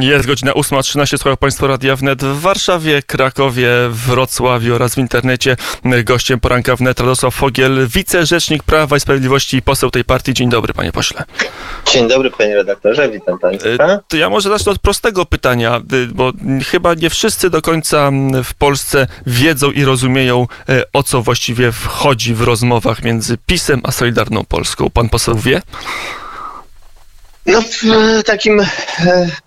Jest godzina 8.13, słuchają Państwo Radia Wnet w Warszawie, Krakowie, Wrocławiu oraz w internecie. Gościem poranka Wnet Radosław Fogiel, wicerzecznik Prawa i Sprawiedliwości i poseł tej partii. Dzień dobry, panie pośle. Dzień dobry, panie redaktorze, witam państwa. To ja może zacznę od prostego pytania, y, bo chyba nie wszyscy do końca w Polsce wiedzą i rozumieją, y, o co właściwie wchodzi w rozmowach między PiSem a Solidarną Polską. Pan poseł wie? No w takim e,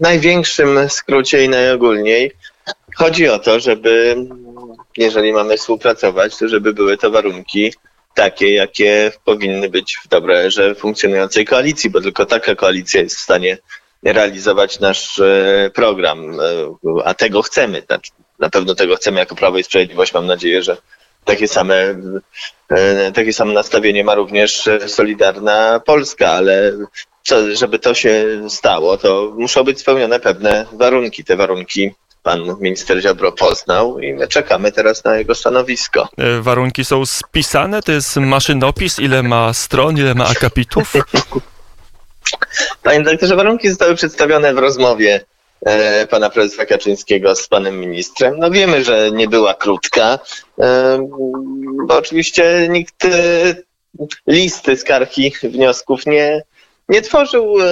największym skrócie i najogólniej chodzi o to, żeby jeżeli mamy współpracować, to żeby były to warunki takie, jakie powinny być w dobrej erze funkcjonującej koalicji, bo tylko taka koalicja jest w stanie realizować nasz e, program, e, a tego chcemy. Znaczy, na pewno tego chcemy jako Prawo i Sprawiedliwość. Mam nadzieję, że takie same, e, takie same nastawienie ma również Solidarna Polska, ale żeby to się stało, to muszą być spełnione pewne warunki. Te warunki pan minister Ziobro poznał i my czekamy teraz na jego stanowisko. E, Warunki są spisane, to jest maszynopis, ile ma stron, ile ma akapitów? Panie dyrektorze, warunki zostały przedstawione w rozmowie e, pana prezesa Kaczyńskiego z panem ministrem. No wiemy, że nie była krótka, e, bo oczywiście nikt e, listy skarg i wniosków nie, nie tworzył. E,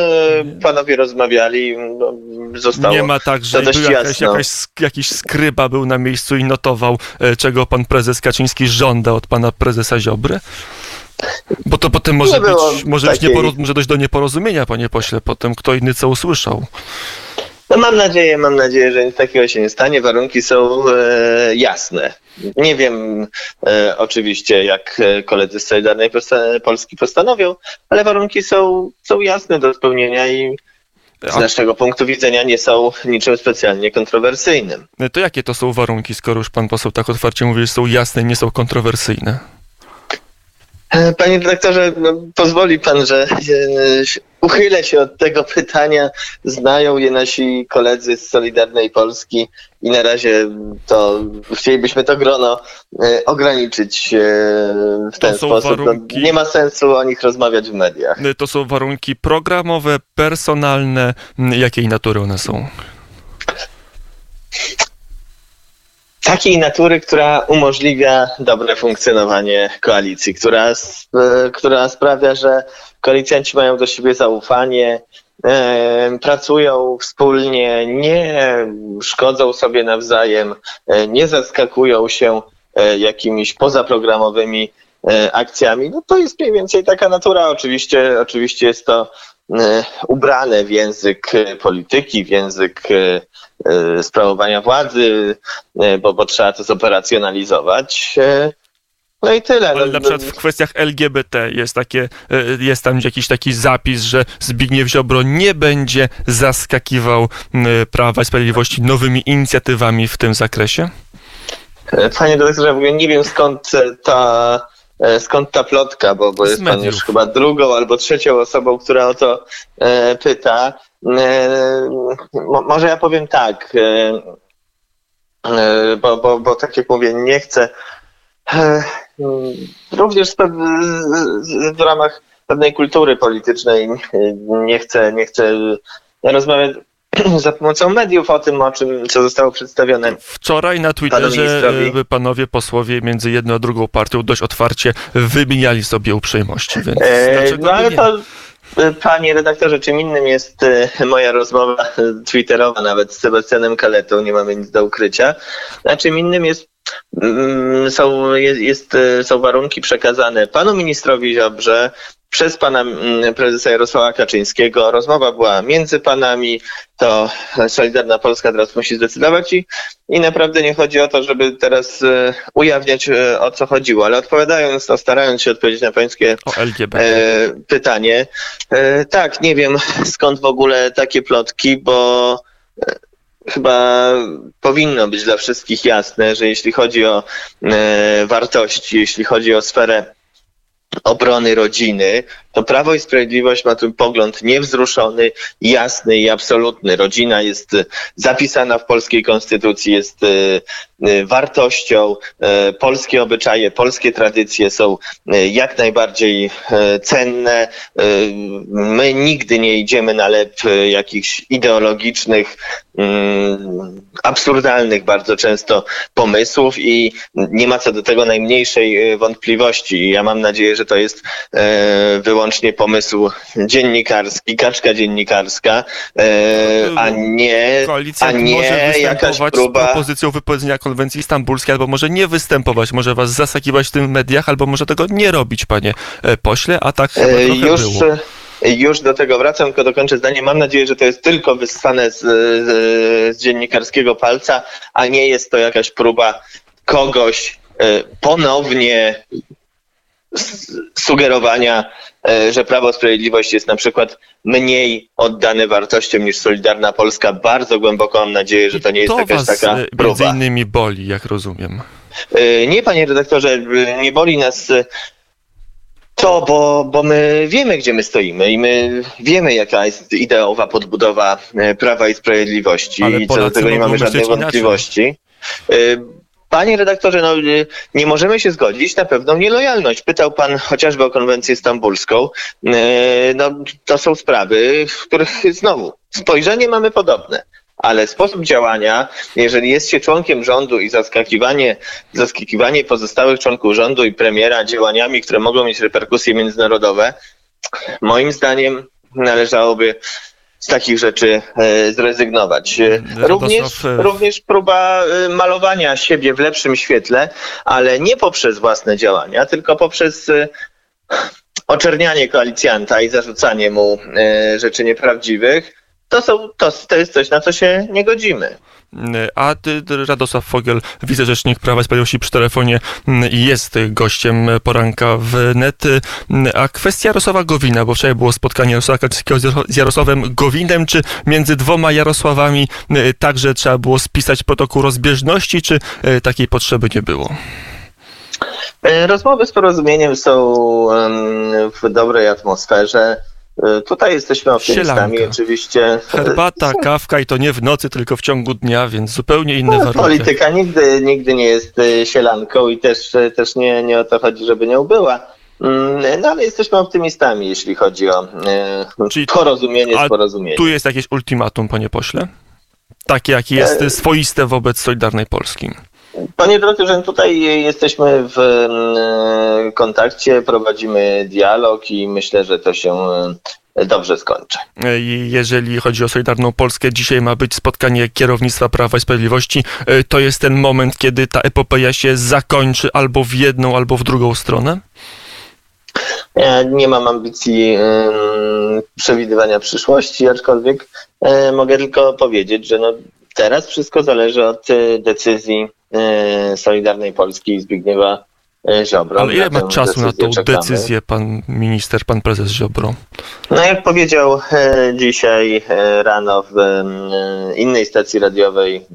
panowie rozmawiali, no, zostało Nie ma tak, że był jakaś, jakaś, jakiś skryba był na miejscu i notował, e, czego pan prezes Kaczyński żąda od pana prezesa Ziobry? Bo to potem może być, może, być takiej- nieporo- może dojść do nieporozumienia, panie pośle, potem kto inny co usłyszał. No mam nadzieję, mam nadzieję, że nic takiego się nie stanie. Warunki są e, jasne. Nie wiem e, oczywiście, jak e, koledzy z Solidarnej Polski postanowią, ale warunki są, są jasne do spełnienia i z naszego punktu widzenia nie są niczym specjalnie kontrowersyjnym. to jakie to są warunki, skoro już pan poseł tak otwarcie mówi, że są jasne i nie są kontrowersyjne? E, Panie dyrektorze, no, pozwoli pan, że e, uchylę się od tego pytania. Znają je nasi koledzy z Solidarnej Polski i na razie to chcielibyśmy to grono e, ograniczyć w ten sposób. No, warunki- nie ma sensu o nich rozmawiać w mediach. To są warunki programowe, personalne, jakiej natury one są? Takiej natury, która umożliwia dobre funkcjonowanie koalicji, która, e, która sprawia, że koalicjanci mają do siebie zaufanie, e, pracują wspólnie, nie szkodzą sobie nawzajem, e, nie zaskakują się jakimiś pozaprogramowymi akcjami. No to jest mniej więcej taka natura. Oczywiście, oczywiście jest to ubrane w język e, polityki, w język e, e, sprawowania władzy, e, bo, bo trzeba to zoperacjonalizować. E, No i tyle. Ale No, na przykład w kwestiach LGBT jest, takie, e, jest tam jakiś taki zapis, że Zbigniew Ziobro nie będzie zaskakiwał Prawa i Sprawiedliwości nowymi inicjatywami w tym zakresie? E, Panie dyrektorze, w ogóle nie wiem skąd e, ta, e, skąd ta plotka, bo, bo jest pan już chyba drugą albo trzecią osobą, która o to e, pyta. E, mo, może ja powiem tak, e, e, bo, bo, bo tak jak mówię, nie chcę e, również w ramach pewnej kultury politycznej e, nie chcę, nie chcę rozmawiać za pomocą mediów o tym, o czym, co zostało przedstawione Wczoraj na Twitterze ministrowi. e, panowie posłowie między jedną a drugą partią dość otwarcie wymieniali sobie uprzejmości, więc E, No ale nie? to, e, panie redaktorze, czym innym jest moja rozmowa twitterowa nawet z Sebastianem Kaletą, nie mamy nic do ukrycia, a czym innym jest, mm, są, jest, są warunki przekazane panu ministrowi Ziobrze przez pana mm, prezesa Jarosława Kaczyńskiego. Rozmowa była między panami, to Solidarna Polska teraz musi zdecydować i, i naprawdę nie chodzi o to, żeby teraz e, ujawniać e, o co chodziło, ale odpowiadając, to starając się odpowiedzieć na pańskie e, pytanie. E, tak, nie wiem skąd w ogóle takie plotki, bo e, chyba powinno być dla wszystkich jasne, że jeśli chodzi o e, wartości, jeśli chodzi o sferę obrony rodziny, to Prawo i Sprawiedliwość ma tu pogląd niewzruszony, jasny i absolutny. Rodzina jest e, zapisana w polskiej konstytucji, jest e, e, wartością. Polskie obyczaje, polskie tradycje są jak najbardziej cenne. My nigdy nie idziemy na lep jakichś ideologicznych, absurdalnych bardzo często pomysłów i nie ma co do tego najmniejszej wątpliwości. Ja mam nadzieję, że to jest wyłącznie wyłącznie pomysł dziennikarski, kaczka dziennikarska, e, a nie, Koalicja a nie może jakaś próba... z propozycją wypowiedzenia konwencji stambulskiej, albo może nie występować, może was zasakiwać w tym mediach, albo może tego nie robić, panie e, pośle, a tak chyba E, trochę Już, było. Już do tego wracam, tylko dokończę zdanie. Mam nadzieję, że to jest tylko wyssane z, z, z dziennikarskiego palca, a nie jest to jakaś próba kogoś e, ponownie sugerowania, e, że Prawo i Sprawiedliwość jest na przykład mniej oddane wartościom niż Solidarna Polska. Bardzo głęboko mam nadzieję, że to nie jest to jakaś was taka e, między próba. innymi boli, jak rozumiem. Nie, panie redaktorze, nie boli nas to, bo, bo my wiemy, gdzie my stoimy i my wiemy, jaka jest ideowa podbudowa e, Prawa i Sprawiedliwości Ale i co do tego nie mamy żadnej inaczej. wątpliwości. E, Panie redaktorze, no, e, nie możemy się zgodzić na pewną nielojalność. Pytał pan chociażby o konwencję stambulską. No, to są sprawy, w których znowu spojrzenie mamy podobne. Ale sposób działania, jeżeli jest się członkiem rządu i zaskakiwanie, zaskakiwanie pozostałych członków rządu i premiera działaniami, które mogą mieć reperkusje międzynarodowe, moim zdaniem należałoby z takich rzeczy e, zrezygnować. E, Również, e, również próba malowania siebie w lepszym świetle, ale nie poprzez własne działania, tylko poprzez oczernianie koalicjanta i zarzucanie mu rzeczy nieprawdziwych. To, są, to, to jest coś, na co się nie godzimy. A ty, Radosław Fogel, wicerzecznik Prawa i Sprawiedliwości przy telefonie mm, jest gościem poranka w net. A kwestia Jarosława Gowina, bo wczoraj było spotkanie Jarosława Kaczyńskiego z Jaro- z Jarosławem Gowinem, czy między dwoma Jarosławami mm, także trzeba było spisać protokół rozbieżności, czy e, takiej potrzeby nie było? E, Rozmowy z porozumieniem są w dobrej atmosferze. E, Tutaj jesteśmy optymistami, Sielanka. oczywiście. Herbata, kawka i to nie w nocy, tylko w ciągu dnia, więc zupełnie inne No, warunki. Polityka nigdy, nigdy nie jest e, sielanką i też, e, też nie, nie o to chodzi, żeby nią była. Mm, No ale jesteśmy optymistami, jeśli chodzi o Czyli- porozumienie z porozumieniem. Tu jest jakieś ultimatum, panie pośle? Takie, jakie jest swoiste wobec Solidarnej Polski. Panie doktorze, tutaj jesteśmy w mm, kontakcie, prowadzimy dialog i myślę, że to się e, dobrze skończy. Jeżeli chodzi o Solidarną Polskę, dzisiaj ma być spotkanie kierownictwa Prawa i Sprawiedliwości. E, To jest ten moment, kiedy ta epopeja się zakończy albo w jedną, albo w drugą stronę? Ja nie mam ambicji em, przewidywania przyszłości, aczkolwiek e, mogę tylko powiedzieć, że no, teraz wszystko zależy od e, decyzji e, Solidarnej Polski i Zbigniewa e, Ziobro. Ale ile ma czasu na tą czekamy. decyzję pan minister, pan prezes Ziobro? No jak powiedział dzisiaj rano w innej stacji radiowej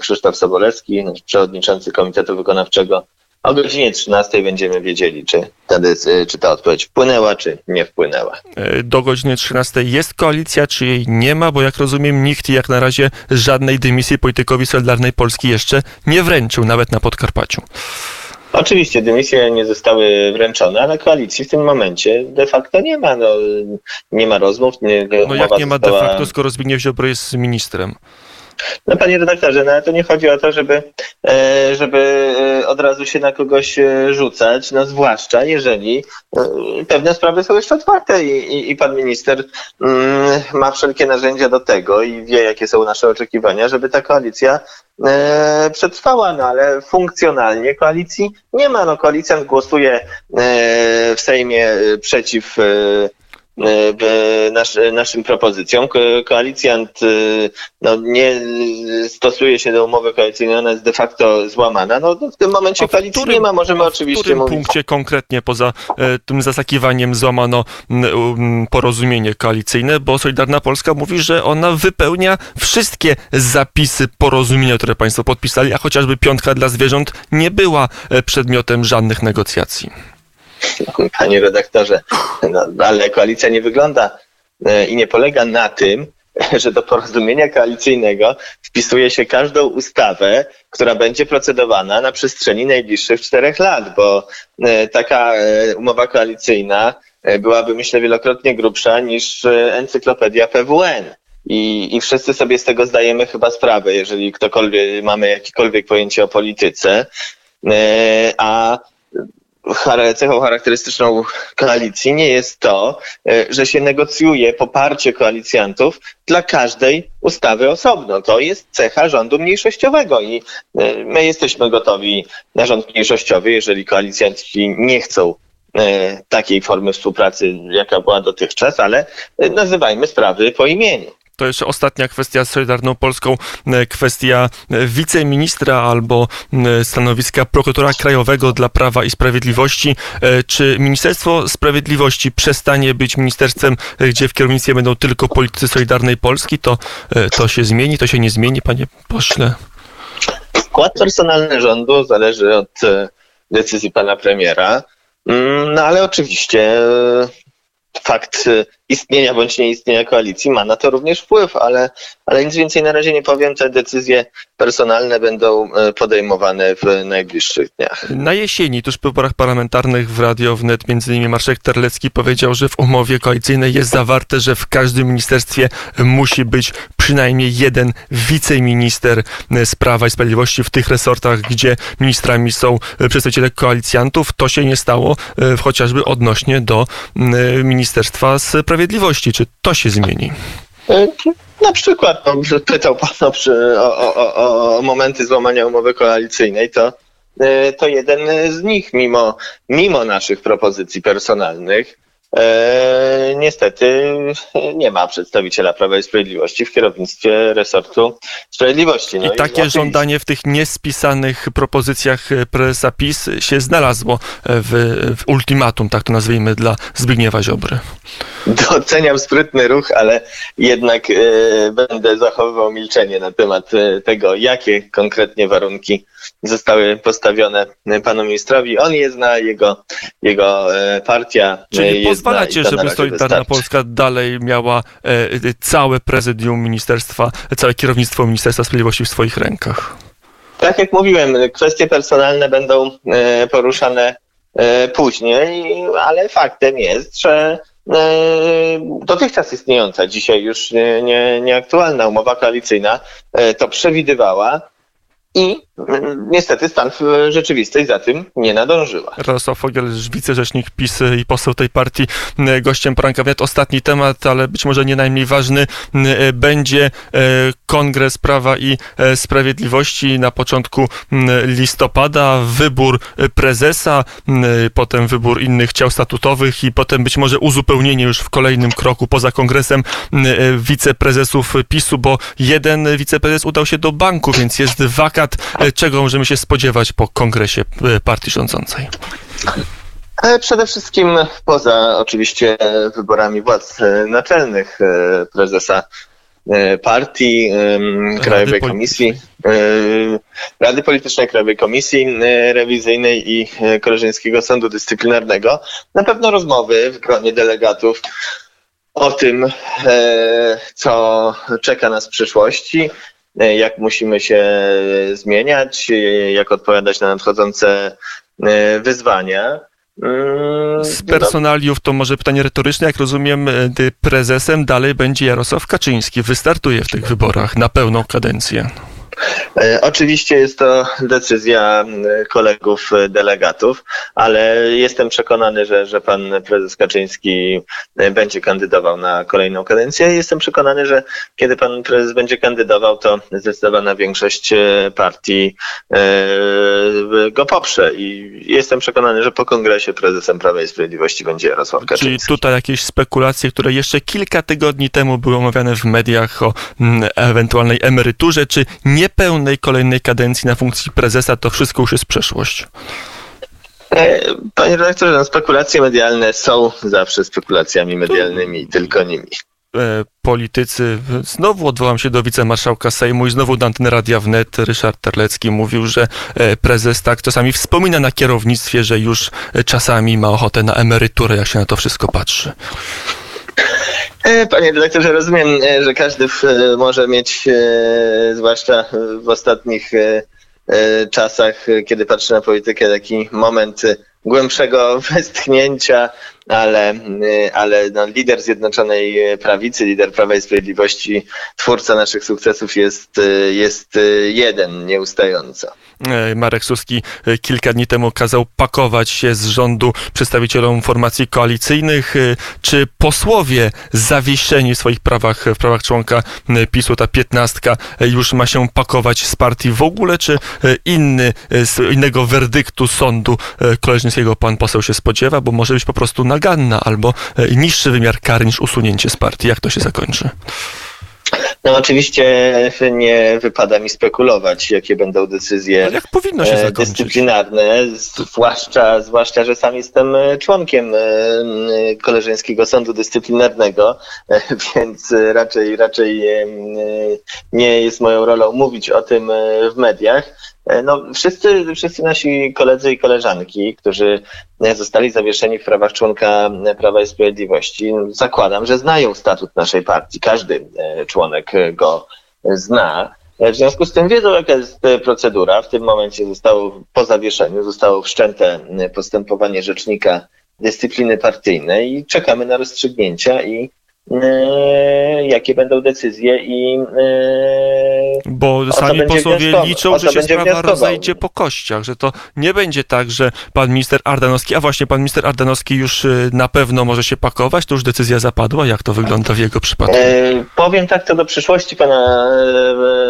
Krzysztof Sobolewski, przewodniczący Komitetu Wykonawczego, o godzinie 13 będziemy wiedzieli, czy ta, decy- czy ta odpowiedź wpłynęła, czy nie wpłynęła. E, Do godziny 13 jest koalicja, czy jej nie ma? Bo jak rozumiem, nikt jak na razie żadnej dymisji politykowi Solidarnej Polski jeszcze nie wręczył, nawet na Podkarpaciu. Oczywiście dymisje nie zostały wręczone, ale koalicji w tym momencie de facto nie ma. No, nie ma rozmów. Nie, No jak nie ma de facto, skoro Zbigniew Ziobro jest ministrem? No panie redaktorze, no ale to nie chodzi o to, żeby, e, żeby e, od razu się na kogoś e, rzucać, no zwłaszcza jeżeli pewne sprawy są jeszcze otwarte i, i, i pan minister mm, ma wszelkie narzędzia do tego i wie, jakie są nasze oczekiwania, żeby ta koalicja przetrwała, no ale funkcjonalnie koalicji nie ma. No koalicjant głosuje w Sejmie przeciw nasz, naszym propozycjom. Ko- Koalicjant e, no, nie stosuje się do umowy koalicyjnej, ona jest de facto złamana. No, w tym momencie w koalicji którym- nie ma, możemy oczywiście W którym mówić. punkcie konkretnie poza e, tym zasakiwaniem złamano porozumienie koalicyjne, bo Solidarna Polska mówi, że ona wypełnia wszystkie zapisy porozumienia, które państwo podpisali, a chociażby piątka dla zwierząt nie była e, przedmiotem żadnych negocjacji. Panie redaktorze, no, ale koalicja nie wygląda e, i nie polega na tym, że do porozumienia koalicyjnego wpisuje się każdą ustawę, która będzie procedowana na przestrzeni najbliższych czterech lat, bo e, taka e, umowa koalicyjna byłaby, myślę, wielokrotnie grubsza niż encyklopedia PWN. I, I wszyscy sobie z tego zdajemy chyba sprawę, jeżeli ktokolwiek mamy jakiekolwiek pojęcie o polityce. A cechą charakterystyczną koalicji nie jest to, e, że się negocjuje poparcie koalicjantów dla każdej ustawy osobno. To jest cecha rządu mniejszościowego i e, my jesteśmy gotowi na rząd mniejszościowy, jeżeli koalicjanci nie chcą e, takiej formy współpracy, jaka była dotychczas, ale nazywajmy sprawy po imieniu. To jeszcze ostatnia kwestia z Solidarną Polską, e, kwestia e, wiceministra albo stanowiska prokuratora krajowego dla Prawa i Sprawiedliwości. E, czy Ministerstwo Sprawiedliwości przestanie być ministerstwem, gdzie w kierownictwie będą tylko politycy Solidarnej Polski? To, to się zmieni, to się nie zmieni, panie pośle? Skład personalny rządu zależy od decyzji pana premiera. Mm, no ale oczywiście fakt istnienia bądź nieistnienia koalicji ma na to również wpływ, ale, ale nic więcej na razie nie powiem. Te decyzje personalne będą y, podejmowane w najbliższych dniach. Na jesieni, tuż po wyborach parlamentarnych w Radio Wnet, między innymi Marszek Terlecki powiedział, że w umowie koalicyjnej jest zawarte, że w każdym ministerstwie musi być przynajmniej jeden wiceminister z Prawa i Sprawiedliwości w tych resortach, gdzie ministrami są przedstawiciele koalicjantów. To się nie stało, chociażby odnośnie do ministerstwa Ministerstwa Sprawiedliwości. Czy to się zmieni? E, na przykład, no, pytał Pan o, o, o, o momenty złamania umowy koalicyjnej, to, e, to jeden z nich, mimo, mimo naszych propozycji personalnych, E, niestety nie ma przedstawiciela Prawa i Sprawiedliwości w kierownictwie resortu sprawiedliwości. No I, i takie żądanie w tych niespisanych propozycjach prezesa PiS się znalazło w, w ultimatum, tak to nazwijmy, dla Zbigniewa Ziobry. Doceniam sprytny ruch, ale jednak e, będę zachowywał milczenie na temat e, tego, jakie konkretnie warunki zostały postawione panu ministrowi. On je zna, jego, jego e, partia Czyli pozwalacie, żeby Solidarna Polska dalej miała e, całe prezydium ministerstwa, całe kierownictwo Ministerstwa Sprawiedliwości w swoich rękach? Tak jak mówiłem, kwestie personalne będą e, poruszane e, później, ale faktem jest, że e, dotychczas istniejąca, dzisiaj już nie, nie, nieaktualna umowa koalicyjna e, to przewidywała, i niestety stan rzeczywistość za tym nie nadążyła. Radosław Fogiel, wicerzecznik PiS i poseł tej partii, mm, gościem poranka. Ostatni temat, ale być może nie najmniej ważny, będzie e, Kongres Prawa i e, Sprawiedliwości na początku listopada, wybór e, prezesa, potem wybór innych ciał statutowych i potem być może uzupełnienie już w kolejnym kroku poza kongresem wiceprezesów PiSu, bo jeden wiceprezes udał się do banku, więc jest wakat E, czego możemy się spodziewać po kongresie e, partii rządzącej? E, przede wszystkim poza oczywiście wyborami władz naczelnych prezesa partii, Krajowej Komisji, Rady Politycznej Krajowej Komisji Rewizyjnej i Koleżeńskiego Sądu Dyscyplinarnego. Na pewno rozmowy w gronie delegatów o tym, co czeka nas w przyszłości, E, jak musimy się zmieniać, e, jak odpowiadać na nadchodzące e, wyzwania. Mm, Z personaliów to może pytanie retoryczne, jak rozumiem, prezesem dalej będzie Jarosław Kaczyński. Wystartuje w tych wyborach na pełną kadencję. E, oczywiście jest to decyzja kolegów e, delegatów, ale jestem przekonany, że, że pan prezes Kaczyński e, będzie kandydował na kolejną kadencję. Jestem przekonany, że kiedy pan prezes będzie kandydował, to zdecydowana większość partii go poprze i jestem przekonany, że po kongresie prezesem Prawa i Sprawiedliwości będzie Jarosław Kaczyński. Czyli tutaj jakieś spekulacje, które jeszcze kilka tygodni temu były omawiane w mediach o ewentualnej emeryturze, czy nie niepełnej kolejnej kadencji na funkcji prezesa, to wszystko już jest przeszłość. E, panie redaktorze, no spekulacje medialne są zawsze spekulacjami medialnymi tylko nimi. e, politycy, znowu odwołam się do wicemarszałka Sejmu i znowu do anteny Radia Wnet, Ryszard Terlecki mówił, że e, prezes tak czasami wspomina na kierownictwie, że już czasami ma ochotę na emeryturę, jak się na to wszystko patrzy. E, Panie redaktorze, rozumiem, e, że każdy e, może mieć, zwłaszcza w ostatnich czasach, kiedy patrzy na politykę, taki moment głębszego westchnięcia, ale, ale no, lider Zjednoczonej Prawicy, lider Prawa i Sprawiedliwości, twórca naszych sukcesów jest, jest jeden, nieustająco. E, Marek Suski e, kilka dni temu kazał pakować się z rządu przedstawicielom formacji koalicyjnych. E, Czy posłowie zawieszeni w swoich prawach, w prawach członka PiSu, ta piętnastka, już ma się pakować z partii w ogóle, czy inny, innego werdyktu sądu koleżeńskiego pan poseł się spodziewa, bo może być po prostu naganna albo niższy wymiar kary niż usunięcie z partii. Jak to się zakończy? No oczywiście nie wypada mi spekulować, jakie będą decyzje Ale jak powinno się e, zakończyć? dyscyplinarne, zwłaszcza, zwłaszcza, że sam jestem e, członkiem e, koleżeńskiego sądu dyscyplinarnego, więc raczej, raczej nie jest moją rolą mówić o tym w mediach. E, No, wszyscy, wszyscy nasi koledzy i koleżanki, którzy e, zostali zawieszeni w prawach członka e, Prawa i Sprawiedliwości, no, zakładam, że znają statut naszej partii. Każdy członek go zna. W związku z tym wiedzą, jaka jest procedura. W tym momencie zostało po zawieszeniu, zostało wszczęte postępowanie rzecznika dyscypliny partyjnej i czekamy na rozstrzygnięcia i jakie będą decyzje i e, Bo sami posłowie liczą, że się sprawa rozejdzie po kościach, że to nie będzie tak, że pan minister Ardanowski, a właśnie pan minister Ardanowski już y, na pewno może się pakować, to już decyzja zapadła, jak to wygląda w jego przypadku? E, powiem tak co do przyszłości pana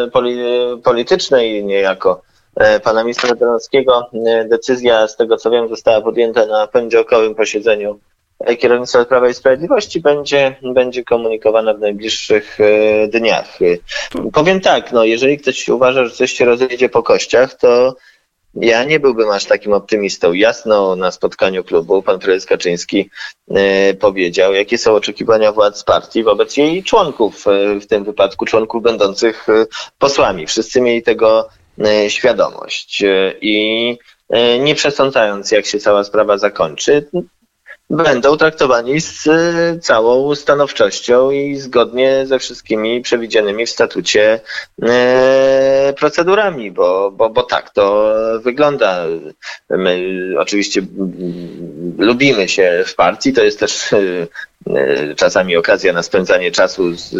e, poli, politycznej niejako e, pana ministra Danowskiego. E, Decyzja, z tego co wiem, została podjęta na poniedziałkowym posiedzeniu e, kierownictwa Prawa i Sprawiedliwości. Będzie, będzie komunikowana w najbliższych e, dniach. E, Powiem tak, no, jeżeli ktoś uważa, że coś się rozejdzie po kościach, to ja nie byłbym aż takim optymistą. Jasno na spotkaniu klubu pan prezes Kaczyński e, powiedział, jakie są oczekiwania władz partii wobec jej członków, e, w tym wypadku członków będących e, posłami. Wszyscy mieli tego e, świadomość E, i e, nie przesądzając, jak się cała sprawa zakończy, będą traktowani z e, całą stanowczością i zgodnie ze wszystkimi przewidzianymi w statucie e, procedurami, bo, bo, bo tak to wygląda. My oczywiście mm, lubimy się w partii, to jest też e, czasami okazja na spędzanie czasu z,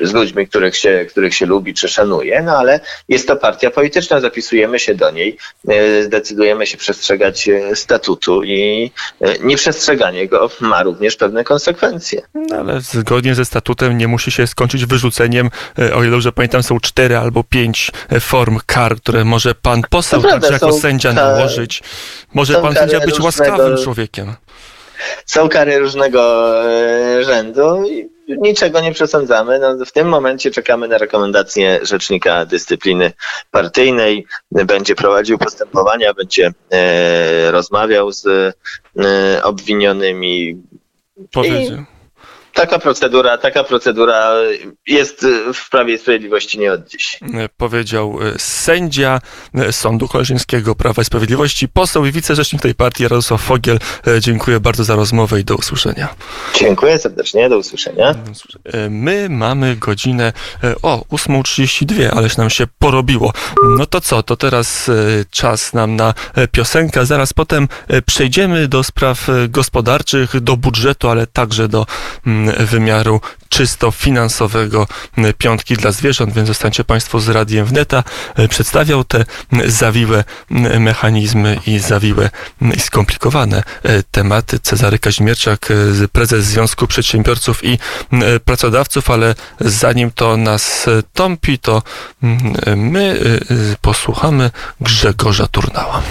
z ludźmi, których się, których się lubi czy szanuje, no ale jest to partia polityczna, zapisujemy się do niej, e, zdecydujemy się przestrzegać e, statutu i e, nieprzestrzeganie go ma również pewne konsekwencje. No, ale zgodnie ze statutem nie musi się skończyć wyrzuceniem, e, o ile dobrze pamiętam, są cztery albo pięć e, form kar, które może pan poseł także jako sędzia nałożyć. Może pan sędzia być różnego- łaskawym człowiekiem. Są kary różnego e, rzędu i niczego nie przesądzamy. No, w tym momencie czekamy na rekomendację Rzecznika Dyscypliny Partyjnej. Będzie prowadził postępowania, będzie e, rozmawiał z e, obwinionymi. Powiedział. Taka procedura, taka procedura jest w Prawie i Sprawiedliwości nie od dziś. e, powiedział e, sędzia e, Sądu Koleżeńskiego Prawa i Sprawiedliwości, poseł i wicerzecznik tej partii Jarosław Fogiel. Dziękuję bardzo za rozmowę i do usłyszenia. Dziękuję serdecznie, do usłyszenia. My mamy godzinę o 8.32, ależ nam się porobiło. No to co, to teraz czas nam na piosenkę, zaraz potem przejdziemy do spraw gospodarczych, do budżetu, ale także do mm, wymiaru czysto finansowego piątki dla zwierząt, więc zostańcie Państwo z Radiem Wneta. E, Przedstawiał te zawiłe mechanizmy i zawiłe i skomplikowane e, tematy Cezary Kazimierczak, e, prezes Związku Przedsiębiorców i Pracodawców, ale zanim to nastąpi, to m, my posłuchamy Grzegorza Turnała.